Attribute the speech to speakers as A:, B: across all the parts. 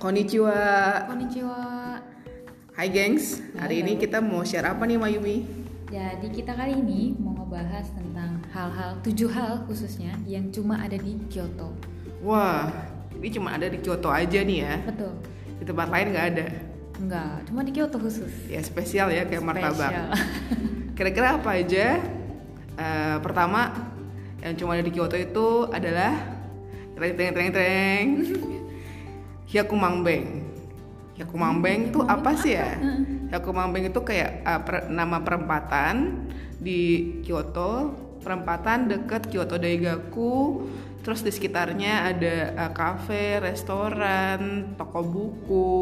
A: Konnichiwa.
B: Konnichiwa.
A: Hai gengs, hari ini kita mau share apa nih Mayumi?
B: Jadi kita kali ini mau ngebahas tentang hal-hal, tujuh hal khususnya yang cuma ada di Kyoto.
A: Wah, ini cuma ada di Kyoto aja nih ya.
B: Betul.
A: Di tempat lain nggak ada.
B: Enggak, cuma di Kyoto khusus.
A: Ya spesial ya kayak martabak.
B: Spesial.
A: Kira-kira apa aja? Eh, pertama, yang cuma ada di Kyoto itu adalah treng treng treng treng. Hyakumangbeng. Hyakumangbeng itu apa sih ya? Hyakumangbeng itu kayak uh, per- nama perempatan di Kyoto, perempatan deket Kyoto Daigaku. Terus di sekitarnya ada uh, kafe, restoran, toko buku,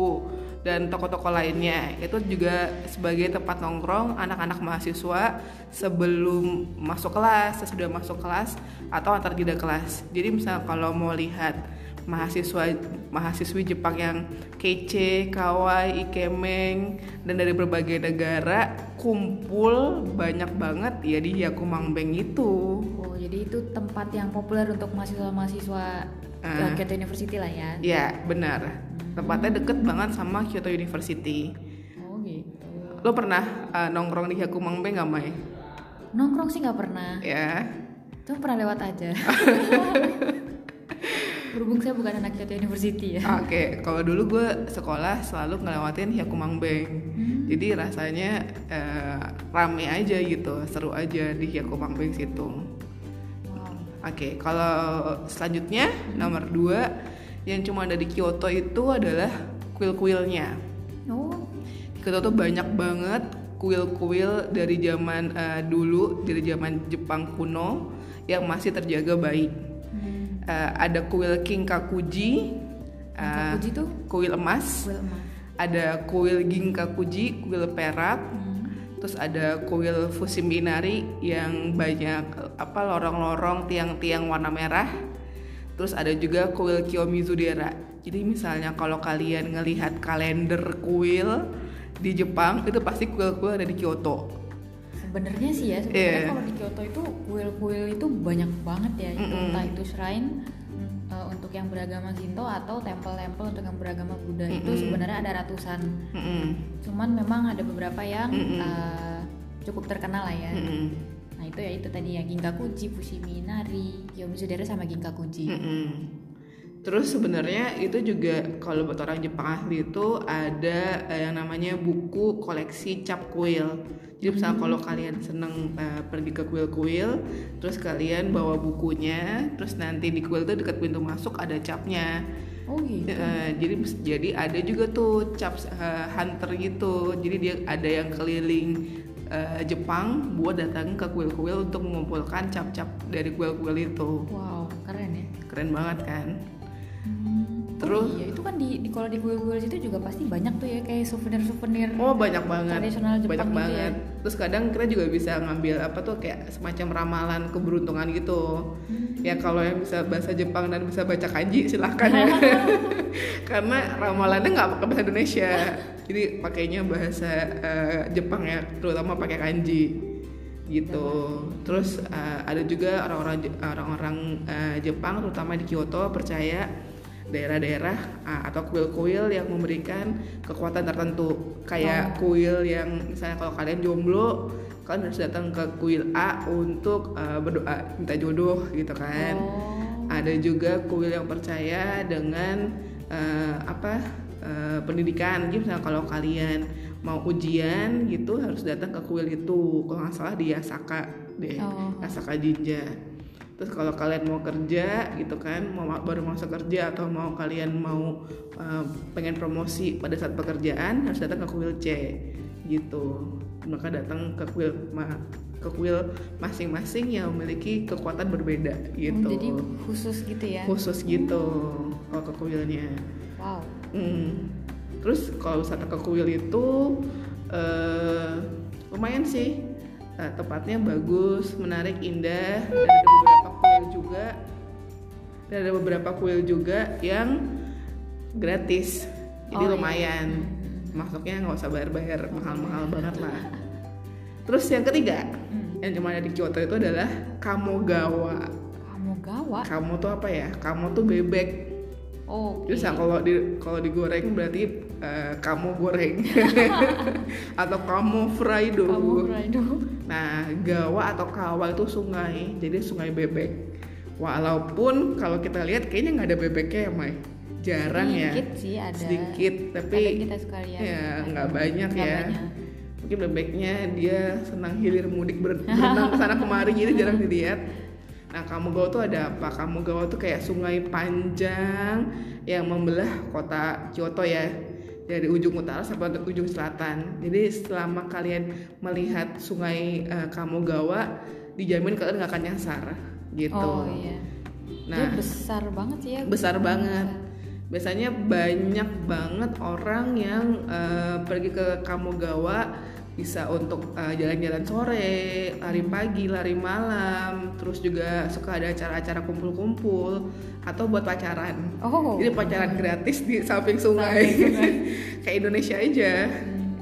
A: dan toko-toko lainnya. Itu juga sebagai tempat nongkrong anak-anak mahasiswa sebelum masuk kelas, sesudah masuk kelas atau antar jeda kelas. Jadi misalnya kalau mau lihat mahasiswa mahasiswi Jepang yang kece, kawaii, ikemeng dan dari berbagai negara kumpul banyak banget ya di Yakumangbeng itu.
B: Oh, jadi itu tempat yang populer untuk mahasiswa-mahasiswa
A: Ah.
B: uh, Kyoto University lah ya.
A: Ya, benar. Tempatnya deket banget sama Kyoto University.
B: Oh gitu.
A: Lo pernah uh, nongkrong di Yakumangbeng gak, Mai?
B: Nongkrong sih nggak pernah.
A: Ya.
B: Cuma pernah lewat aja. Berhubung saya bukan anak Kyoto University ya.
A: Oke, kalau dulu gue sekolah selalu ngelewatin Hyakumangbeng. Jadi rasanya eh, rame aja gitu, seru aja di Hyakumangbeng situ.
B: Wow.
A: Oke, kalau selanjutnya nomor dua yang cuma ada di Kyoto itu adalah kuil-kuilnya.
B: Oh,
A: Di Kyoto tuh banyak banget kuil-kuil dari zaman eh, dulu, dari zaman Jepang kuno yang masih terjaga baik. Eh, ada kuil King Kakuji, eh,
B: Kakuji tuh
A: kuil emas,
B: kuil emas.
A: ada kuil Ginkakuji, kuil perak,
B: Hmm.
A: terus ada kuil Fushimi-inari yang banyak apa lorong-lorong tiang-tiang warna merah. Terus ada juga kuil Kiyomizu-dera. Jadi misalnya kalau kalian ngelihat kalender kuil di Jepang itu pasti kuil-kuil ada di Kyoto.
B: Sebenarnya sih ya, sebenarnya
A: Iya.
B: kalau di Kyoto itu kuil-kuil itu banyak banget ya. Itu
A: Mm-mm.
B: entah itu shrine uh, untuk yang beragama Shinto atau tempel-tempel untuk yang beragama Buddha itu
A: Mm-mm.
B: sebenarnya ada ratusan.
A: Mm-mm.
B: Cuman memang ada beberapa yang
A: Mm-mm.
B: uh, cukup terkenal lah ya.
A: Mm-mm.
B: Nah itu ya itu tadi ya Ginkakuji, Fushimi Inari, Kiyomizu-dera sama Ginkakuji.
A: Mm-mm. Terus sebenarnya itu juga kalau buat orang Jepang asli itu ada eh, yang namanya buku koleksi cap kuil. Jadi misalnya kalau kalian seneng eh, pergi ke kuil-kuil, terus kalian bawa bukunya, terus nanti di kuil itu dekat pintu masuk ada capnya.
B: Oh gitu.
A: Eh, jadi jadi ada juga tuh cap eh, hunter gitu. Jadi dia ada yang keliling eh, Jepang buat datang ke kuil-kuil untuk mengumpulkan cap-cap dari kuil-kuil itu.
B: Wow, keren ya.
A: Keren banget kan?
B: Terus iya, itu kan di, di kalau di kuil-kuil situ juga pasti banyak tuh ya kayak souvenir-souvenir.
A: Oh banyak banget,
B: Tradisional Jepang
A: banyak
B: gitu ya.
A: banget. Terus kadang kita juga bisa ngambil apa tuh kayak semacam ramalan keberuntungan gitu.
B: Hmm.
A: Ya kalau yang bisa bahasa Jepang dan bisa baca kanji silahkan ya. Karena ramalannya nggak pakai bahasa Indonesia, jadi pakainya bahasa eh, Jepang ya, terutama pakai kanji gitu. Terus eh, ada juga orang-orang orang-orang eh, Jepang terutama di Kyoto percaya daerah-daerah ah, atau kuil-kuil yang memberikan kekuatan tertentu. Kayak kuil yang misalnya kalau kalian jomblo kalian harus datang ke kuil A untuk eh, berdoa minta jodoh gitu kan.
B: Oh.
A: ada juga kuil yang percaya dengan eh, apa eh, pendidikan. Jadi misalnya kalau kalian mau ujian gitu harus datang ke kuil itu. Kalau nggak salah di Yasaka deh
B: Oh.
A: Yasaka Jinja terus kalau kalian mau kerja gitu kan mau ma- baru masuk kerja atau mau kalian mau eh, pengen promosi pada saat pekerjaan harus datang ke kuil C gitu maka datang ke kuil ma- ke kuil masing-masing yang memiliki kekuatan berbeda gitu
B: Oh, jadi khusus gitu ya.
A: khusus gitu kalau ke kuilnya
B: Wow.
A: Hmm. Terus kalau wisata ke kuil itu eh, lumayan sih Eh, tempatnya bagus, menarik, indah. Dan ada beberapa kuil juga. Dan ada beberapa kuil juga yang gratis. Jadi
B: Oh, iya.
A: lumayan. Masuknya nggak usah bayar-bayar mahal-mahal banget lah. Terus yang ketiga
B: Hmm.
A: yang cuma ada di Kyoto itu adalah Kamogawa.
B: Kamu gawat.
A: Kamu tuh apa ya? Kamu tuh bebek.
B: Oh.
A: Terus nah, kalau di kalau digoreng berarti eh, kamu goreng atau kamu fry dulu.
B: Kamu.
A: Nah, Gawa atau Kawa itu sungai, jadi sungai bebek. Walaupun kalau kita lihat kayaknya nggak ada bebeknya ya, Mai. Jarang ya.
B: Sedikit sih ada.
A: Sedikit, tapi
B: Kadang kita
A: ya nggak banyak ya.
B: banyak.
A: Mungkin bebeknya dia senang hilir mudik ber- berenang ke sana kemari jadi jarang dilihat. Nah, Kamu Gawa tuh ada apa? Kamu Gawa tuh kayak sungai panjang yang membelah kota Kyoto ya dari ujung utara sampai ke ujung selatan. Jadi selama kalian melihat sungai eh, Kamogawa, dijamin kalian nggak akan nyasar gitu.
B: Oh iya.
A: Nah,
B: Dia besar banget sih ya.
A: besar banget. Biasanya banyak banget orang yang eh, pergi ke Kamogawa bisa untuk eh, jalan-jalan sore, lari pagi, lari malam, terus juga suka ada acara-acara kumpul-kumpul atau buat pacaran.
B: Oh.
A: Jadi pacaran gratis di samping sungai, kayak Indonesia aja.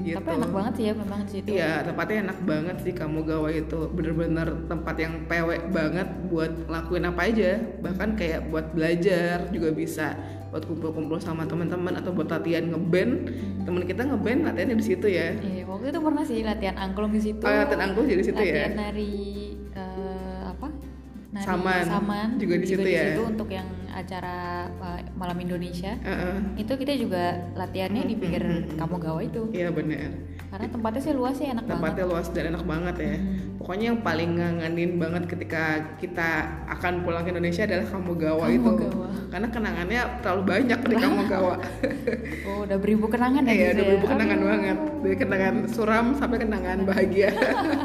A: gitu.
B: Tapi enak banget sih ya memang situ.
A: Iya, tempatnya enak banget sih Kamogawa itu. Bener-bener tempat yang pewek banget buat lakuin apa aja. Bahkan kayak buat belajar juga bisa. Buat kumpul-kumpul sama teman-teman atau buat latihan ngeband. Temen kita ngeband latihannya di situ ya.
B: Iya, waktu itu pernah sih latihan angklung di situ.
A: Oh, latihan angklung di situ ya.
B: Latihan nari? Nari
A: Saman, juga di situ ya.
B: untuk yang acara eh, malam Indonesia.
A: Heeh.
B: Itu kita juga latihannya di pinggir Kamogawa itu.
A: Iya bener.
B: Karena tempatnya sih luas sih enak banget.
A: Tempatnya luas dan enak banget ya. Pokoknya yang paling ngangenin banget ketika kita akan pulang ke Indonesia adalah Kamogawa, itu.
B: Kamogawa.
A: Karena kenangannya terlalu banyak di Kamogawa.
B: Oh, udah beribu kenangan ya
A: Iya, udah
B: ya?
A: beribu kenangan
B: Aduh.
A: banget. Dari kenangan suram sampai kenangan bahagia.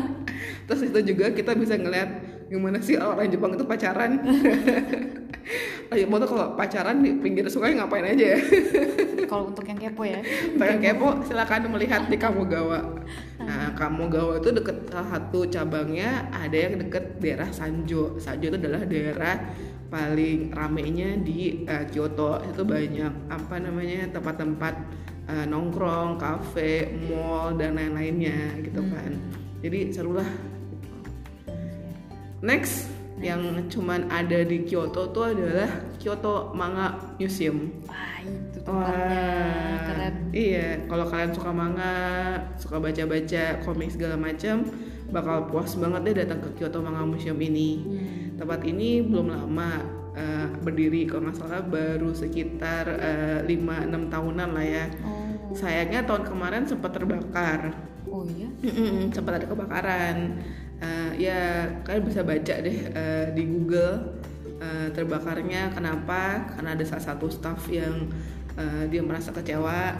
A: Terus itu juga kita bisa ngeliat gimana sih orang Jepang itu pacaran. Orang Jepang tuh kalau pacaran di pinggir sungai ngapain aja ya?
B: Kalau untuk yang kepo ya.
A: Untuk yang kepo silakan melihat di Kamogawa. Nah, Kamogawa itu deket salah satu cabangnya ada yang deket daerah Sanjo. Sanjo itu adalah daerah paling ramenya di eh, Kyoto. Itu banyak apa namanya tempat-tempat eh, nongkrong, kafe, mall dan lain-lainnya gitu kan. Jadi serulah. Next, yang cuman ada di Kyoto tuh adalah Kyoto Manga Museum.
B: Wah, itu tempatnya keren.
A: Iya, kalau kalian suka manga, suka baca-baca komik segala macam, bakal puas banget deh datang ke Kyoto Manga Museum ini.
B: Hmm.
A: Tempat ini belum lama eh, berdiri, kalau nggak salah baru sekitar 5-6 tahunan lah ya.
B: Oh.
A: Sayangnya tahun kemarin sempat terbakar.
B: Oh iya.
A: Sempat ada kebakaran. Eh, ya kalian bisa baca deh eh, di Google eh, terbakarnya kenapa? Karena ada salah satu staff yang eh, dia merasa kecewa.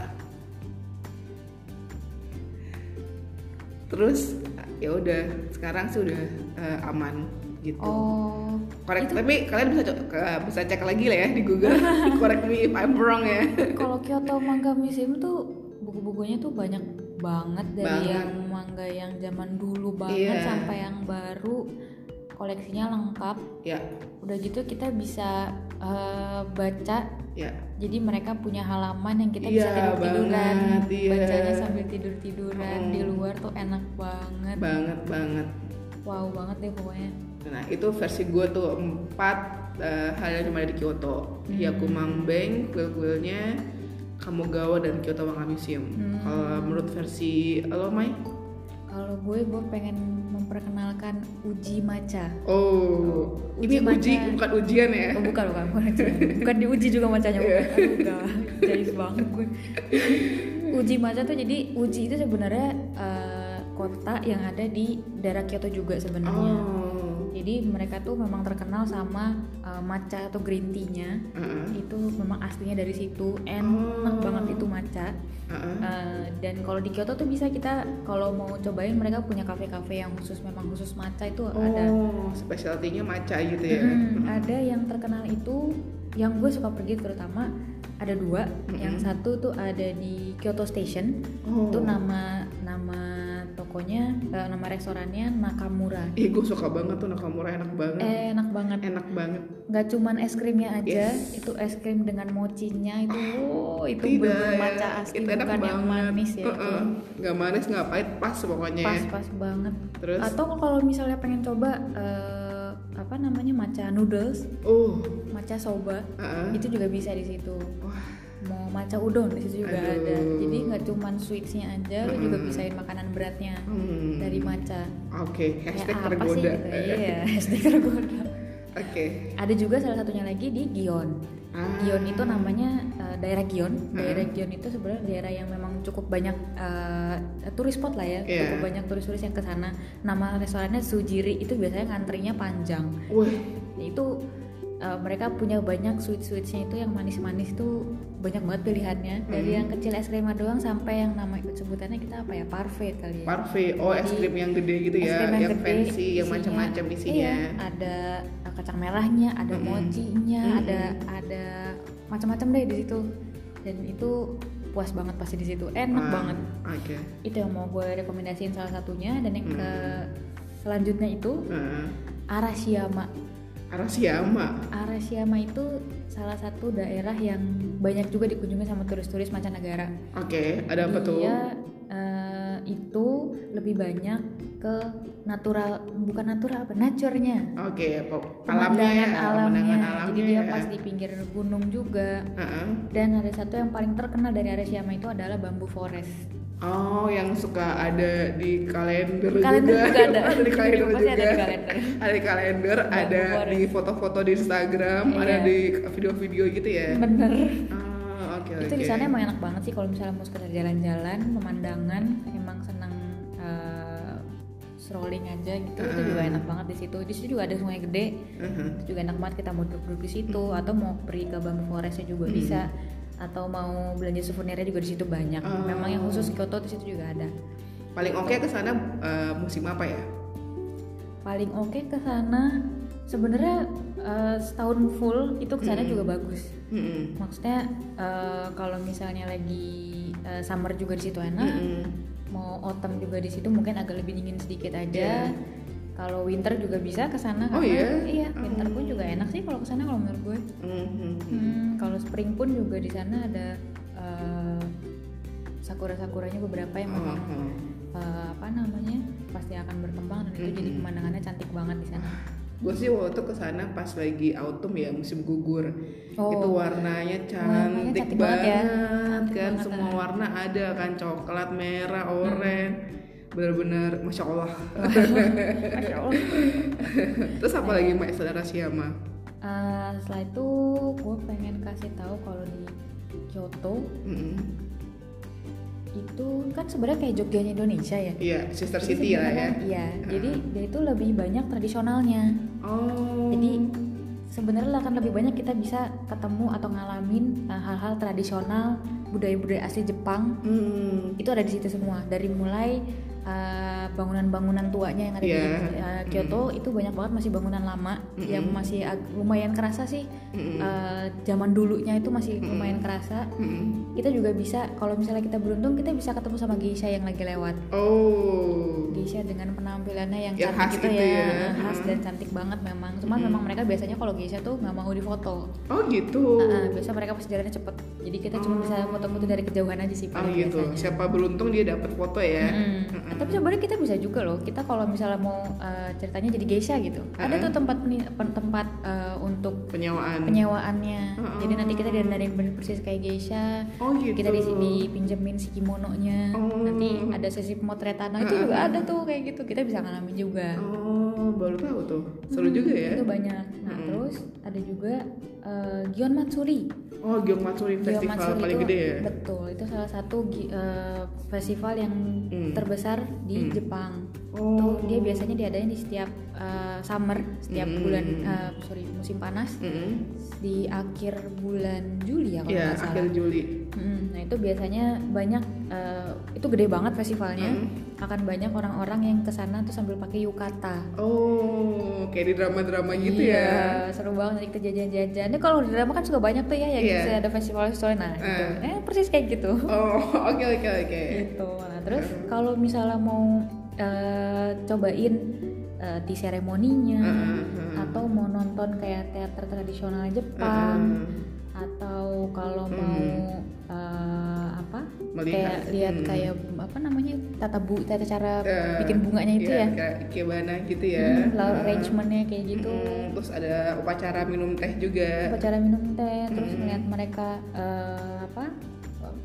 A: Terus ya udah sekarang sih udah eh, aman gitu.
B: Oh.
A: Korek, tapi kalian bisa ke- bisa cek lagi lah ya di Google. Correct me if I'm wrong ya.
B: Kalau Kyoto Manga Museum tuh buku-bukunya tuh banyak banget dari
A: Banget.
B: yang manga yang zaman dulu banget
A: Iya.
B: sampai yang baru koleksinya lengkap.
A: Ya,
B: Udah gitu kita bisa eh, baca.
A: ya.
B: Jadi mereka punya halaman yang kita
A: Iya,
B: bisa tidur tiduran,
A: banget, iya.
B: bacanya sambil tidur tiduran
A: Hmm.
B: di luar tuh enak banget.
A: Banget banget.
B: Wow banget deh pokoknya.
A: Nah itu versi gue tuh empat eh, hal yang cuma ada di Kyoto.
B: Hmm.
A: Hyakumanbeng, kuil-kuilnya, Kamogawa dan Kyoto Manga Museum.
B: Hmm.
A: Kalau menurut versi lo Mai?
B: Kalau gue gue pengen memperkenalkan uji maca.
A: Oh,
B: Uji
A: ini uji
B: maca.
A: bukan ujian ya?
B: Oh, bukan bukan bukan ujian. bukan diuji juga macanya bukan. Aduh. Jais banget gue. uji maca tuh jadi uji itu sebenarnya eh, kota yang ada di daerah Kyoto juga sebenarnya.
A: Oh,
B: Jadi mereka tuh memang terkenal sama eh, matcha atau green tea-nya.
A: Heeh,
B: Itu memang aslinya dari situ. Enak
A: Oh.
B: banget itu matcha.
A: heeh.
B: Eh, dan kalau di Kyoto tuh bisa kita kalau mau cobain mereka punya kafe-kafe yang khusus memang khusus matcha itu ada.
A: Oh, specialty-nya maca gitu ya?
B: Mm, ada yang terkenal itu yang gue suka pergi terutama ada dua. Yang satu tuh ada di Kyoto Station.
A: Oh.
B: Itu nama nama tokonya, eh, nama restorannya Nakamura.
A: Ih, gue suka banget tuh Nakamura enak banget.
B: Eh, enak banget.
A: Enak banget.
B: Nggak cuman es krimnya aja,
A: Yes.
B: itu es krim dengan mochinya itu, oh, itu bener
A: ya,
B: matcha asli
A: itu enak
B: bukan yang
A: banget.
B: manis ya. itu.
A: Heeh. Nggak manis, nggak pahit, pas pokoknya. ya.
B: Pas-pas banget.
A: Terus?
B: Atau kalau misalnya pengen coba eh, apa namanya matcha noodles,
A: Oh,
B: matcha soba,
A: Heeh.
B: itu juga bisa di situ.
A: wah,
B: matcha udon di situ juga
A: Aduh.
B: ada. Jadi nggak cuman sweetsnya aja, lu juga bisain makanan beratnya
A: hmm.
B: dari matcha.
A: Oke, hashtag
B: Kayak apa sih
A: tergoda.
B: gitu? Iya, hashtag tergoda.
A: Oke.
B: Ada juga salah satunya lagi di Gion.
A: Ah.
B: Gion itu namanya uh, daerah Gion. Daerah
A: Hmm.
B: Gion itu sebenarnya daerah yang memang cukup banyak uh, turis spot lah ya.
A: Iya.
B: Cukup banyak turis-turis yang ke sana. Nama restorannya Sujiri itu biasanya ngantrinya panjang.
A: Wah,
B: Itu uh, mereka punya banyak sweet-sweetsnya itu yang manis-manis itu banyak banget pilihannya. Dari
A: Hmm.
B: yang kecil es krim doang sampai yang nama sebutannya kita apa ya parfait kali ya.
A: parfait. Oh, es krim yang gede gitu ya,
B: krim
A: yang,
B: gede,
A: fancy, yang macam-macam isinya.
B: Iya, ada uh, kacang merahnya, ada
A: Mm-mm.
B: mochinya,
A: Mm-mm.
B: ada ada macam-macam deh di situ. Dan itu puas banget pasti di situ, enak
A: Ah,
B: banget.
A: Oke.
B: Itu yang mau gue rekomendasiin salah satunya. Dan yang ke
A: Mm.
B: selanjutnya itu
A: Heeh.
B: Arashiyama.
A: Arashiyama.
B: Arashiyama itu salah satu daerah yang banyak juga dikunjungi sama turis-turis mancanegara.
A: Oke, ada apa tuh?
B: Dia eh, itu lebih banyak ke natural, bukan natural apa, nature-nya.
A: Oke, apa alamnya ya,
B: alamnya. Jadi dia
A: ya.
B: pas di pinggir gunung juga.
A: Heeh.
B: Dan ada satu yang paling terkenal dari Arashiyama itu adalah bambu forest.
A: Oh, yang suka ada di kalender,
B: Kalender juga ada.
A: di kalender juga.
B: ada di kalender.
A: Ada di kalender, ada
B: forest.
A: di foto-foto di Instagram,
B: Iya.
A: ada di video-video gitu ya.
B: Bener.
A: Ah, oke
B: Itu
A: oke.
B: di sana emang enak banget sih kalau misalnya mau sekedar jalan-jalan, pemandangan, emang senang eh, strolling aja gitu. Itu juga enak banget di situ. Di situ juga ada sungai gede.
A: Mhm.
B: Itu juga enak banget kita mau duduk-duduk di situ atau mau pergi ke bambu forestnya juga bisa atau mau belanja souvenirnya juga di situ banyak.
A: Oh.
B: Memang yang khusus Kyoto di situ juga ada.
A: Paling oke ke sana eh, musim apa ya?
B: Paling oke ke sana sebenarnya eh, setahun full itu ke sana
A: Mm-mm.
B: juga bagus.
A: Mm-mm.
B: Maksudnya eh, kalau misalnya lagi eh, summer juga di situ enak,
A: Mm-mm.
B: mau autumn juga di situ mungkin agak lebih dingin sedikit aja.
A: Iya.
B: Kalau winter juga bisa ke sana
A: Oh,
B: karena
A: iya?
B: iya winter pun juga enak sih kalau ke sana kalau menurut gue.
A: Mhm.
B: Hmm, kalau spring pun juga di sana ada eh, sakura-sakuranya beberapa yang memang eh, apa namanya pasti akan berkembang dan itu jadi
A: Mm-mm.
B: pemandangannya cantik banget di sana.
A: Gue sih waktu itu ke sana pas lagi autumn ya musim gugur.
B: Oh.
A: Itu warnanya
B: Warnanya
A: cantik
B: cantik banget ya.
A: banget
B: Cantik
A: kan
B: banget,
A: semua
B: ah.
A: warna ada kan coklat, merah, oranye. Bener-bener masya Allah.
B: Masya Allah.
A: Terus apa lagi Mbak Saudara Siama?
B: Eh, setelah itu gue pengen kasih tahu kalau di Kyoto
A: Mm-mm.
B: itu kan sebenarnya kayak Jogjanya Indonesia ya.
A: Iya, Sister City lah ya.
B: Iya, jadi dia itu lebih banyak tradisionalnya.
A: Oh.
B: Jadi sebenarnya akan lebih banyak kita bisa ketemu atau ngalamin uh, hal-hal tradisional budaya-budaya asli Jepang
A: Hmm.
B: itu ada di situ semua dari mulai uh, bangunan-bangunan tuanya yang ada
A: Iya.
B: di uh, Kyoto itu banyak banget masih bangunan lama yang masih lumayan kerasa sih
A: Mm-mm.
B: Uh, zaman dulunya itu masih lumayan kerasa
A: Mm-mm.
B: kita juga bisa kalau misalnya kita beruntung kita bisa ketemu sama geisha yang lagi lewat
A: Oh.
B: geisha dengan penampilannya yang
A: Yang
B: cantik
A: khas
B: gitu
A: itu
B: ya,
A: ya.
B: khas dan cantik banget memang cuman memang mereka biasanya kalau geisha tuh nggak mau difoto
A: Oh gitu.
B: Ah, ah, biasa mereka pasti jalannya cepet jadi kita cuma bisa foto-foto dari kejauhan aja sih
A: Oh gitu.
B: biasanya
A: Siapa beruntung dia dapat foto ya.
B: Mm. Tapi sebenarnya kita bisa juga loh. Kita kalau misalnya mau uh, ceritanya jadi geisha gitu, ada tuh tempat tempat uh, untuk
A: Penyewaan.
B: penyewaannya.
A: Mm-mm.
B: Jadi nanti kita dandanin bener persis kayak geisha.
A: Oh gitu.
B: Kita di sini pinjemin si kimononya.
A: Oh.
B: Nanti ada sesi pemotretan. Nah, itu juga ada tuh kayak gitu. Kita bisa ngalamin juga.
A: Oh, baru tahu tuh. Seru juga ya.
B: Itu banyak. Nah, terus ada juga uh, Gion Matsuri.
A: Oh, Gyeong Matsuri
B: Gion
A: festival
B: Matsuri
A: paling
B: itu,
A: gede ya.
B: Betul, itu salah satu eh, festival yang
A: Hmm.
B: terbesar di
A: Hmm.
B: Jepang.
A: Oh.
B: Tuh dia biasanya diadain di setiap eh, summer, setiap
A: Hmm.
B: bulan eh, sorry musim panas
A: Mm-mm.
B: di akhir bulan Juli ya kalau
A: Ya,
B: nggak salah.
A: akhir Juli.
B: Mm, nah itu biasanya banyak eh, itu gede banget festivalnya.
A: Hmm.
B: Akan banyak orang-orang yang ke sana tuh sambil pakai yukata.
A: Oh, kayak di drama-drama gitu
B: iya,
A: ya.
B: seru banget nanti kita jajan-jajan. Ini kalau di drama kan suka banyak tuh ya yang bisa ada festival-festival nah gitu. Eh persis kayak gitu.
A: Oh, oke oke oke.
B: gitu. Nah, terus kalau misalnya mau eh, cobain uh, tea seremoninya
A: Uh, uh.
B: atau mau nonton kayak teater tradisional Jepang atau kalau mau uh, apa?
A: Melihat,
B: kayak lihat
A: hmm.
B: kayak apa namanya tata bu tata cara
A: Eh,
B: bikin bunganya itu
A: iya,
B: ya?
A: kayak ikebana gitu ya.
B: Hmm, lalu
A: Uh,
B: arrangementnya kayak gitu.
A: Mm, terus ada upacara minum teh juga.
B: Cara minum teh terus
A: Hmm.
B: melihat mereka eh, apa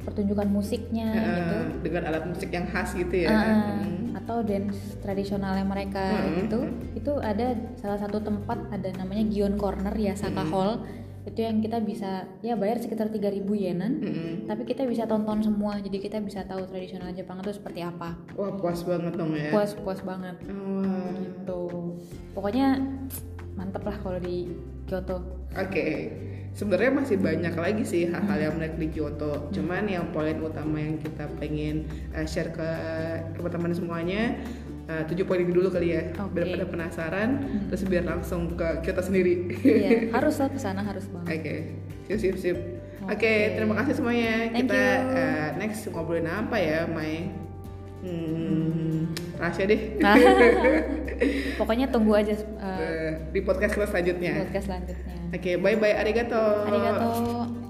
B: pertunjukan musiknya
A: Uh,
B: gitu.
A: dengan alat musik yang khas gitu ya.
B: Ah,
A: Mm.
B: atau dance tradisionalnya mereka
A: Mm-mm.
B: gitu. Itu ada salah satu tempat ada namanya Gion Corner ya Saka Hall itu yang kita bisa ya bayar sekitar 3000 yenan
A: Mm-mm.
B: tapi kita bisa tonton semua. Jadi kita bisa tahu tradisional Jepang itu seperti apa.
A: Wah puas banget dong ya.
B: Puas puas banget.
A: Oh,
B: gitu. Pokoknya mantep lah kalau di Kyoto.
A: Oke, sebenarnya masih banyak lagi sih hal-hal yang menarik di Kyoto. Cuman yang poin utama yang kita pengen uh, share ke teman-teman semuanya uh, tujuh poin ini dulu kali ya,
B: Oke.
A: biar pada penasaran, terus biar langsung ke Kyoto sendiri.
B: iya harus lah ke sana harus banget
A: Oke, sip sip sip. Oke,
B: Oke.
A: terima kasih semuanya.
B: Thank
A: kita
B: you.
A: uh, next ngobrolin apa ya, Mai? Hmm, rahasia deh.
B: pokoknya tunggu aja
A: Uh, di podcast kita selanjutnya.
B: podcast selanjutnya
A: Oke, bye bye, arigato.
B: arigato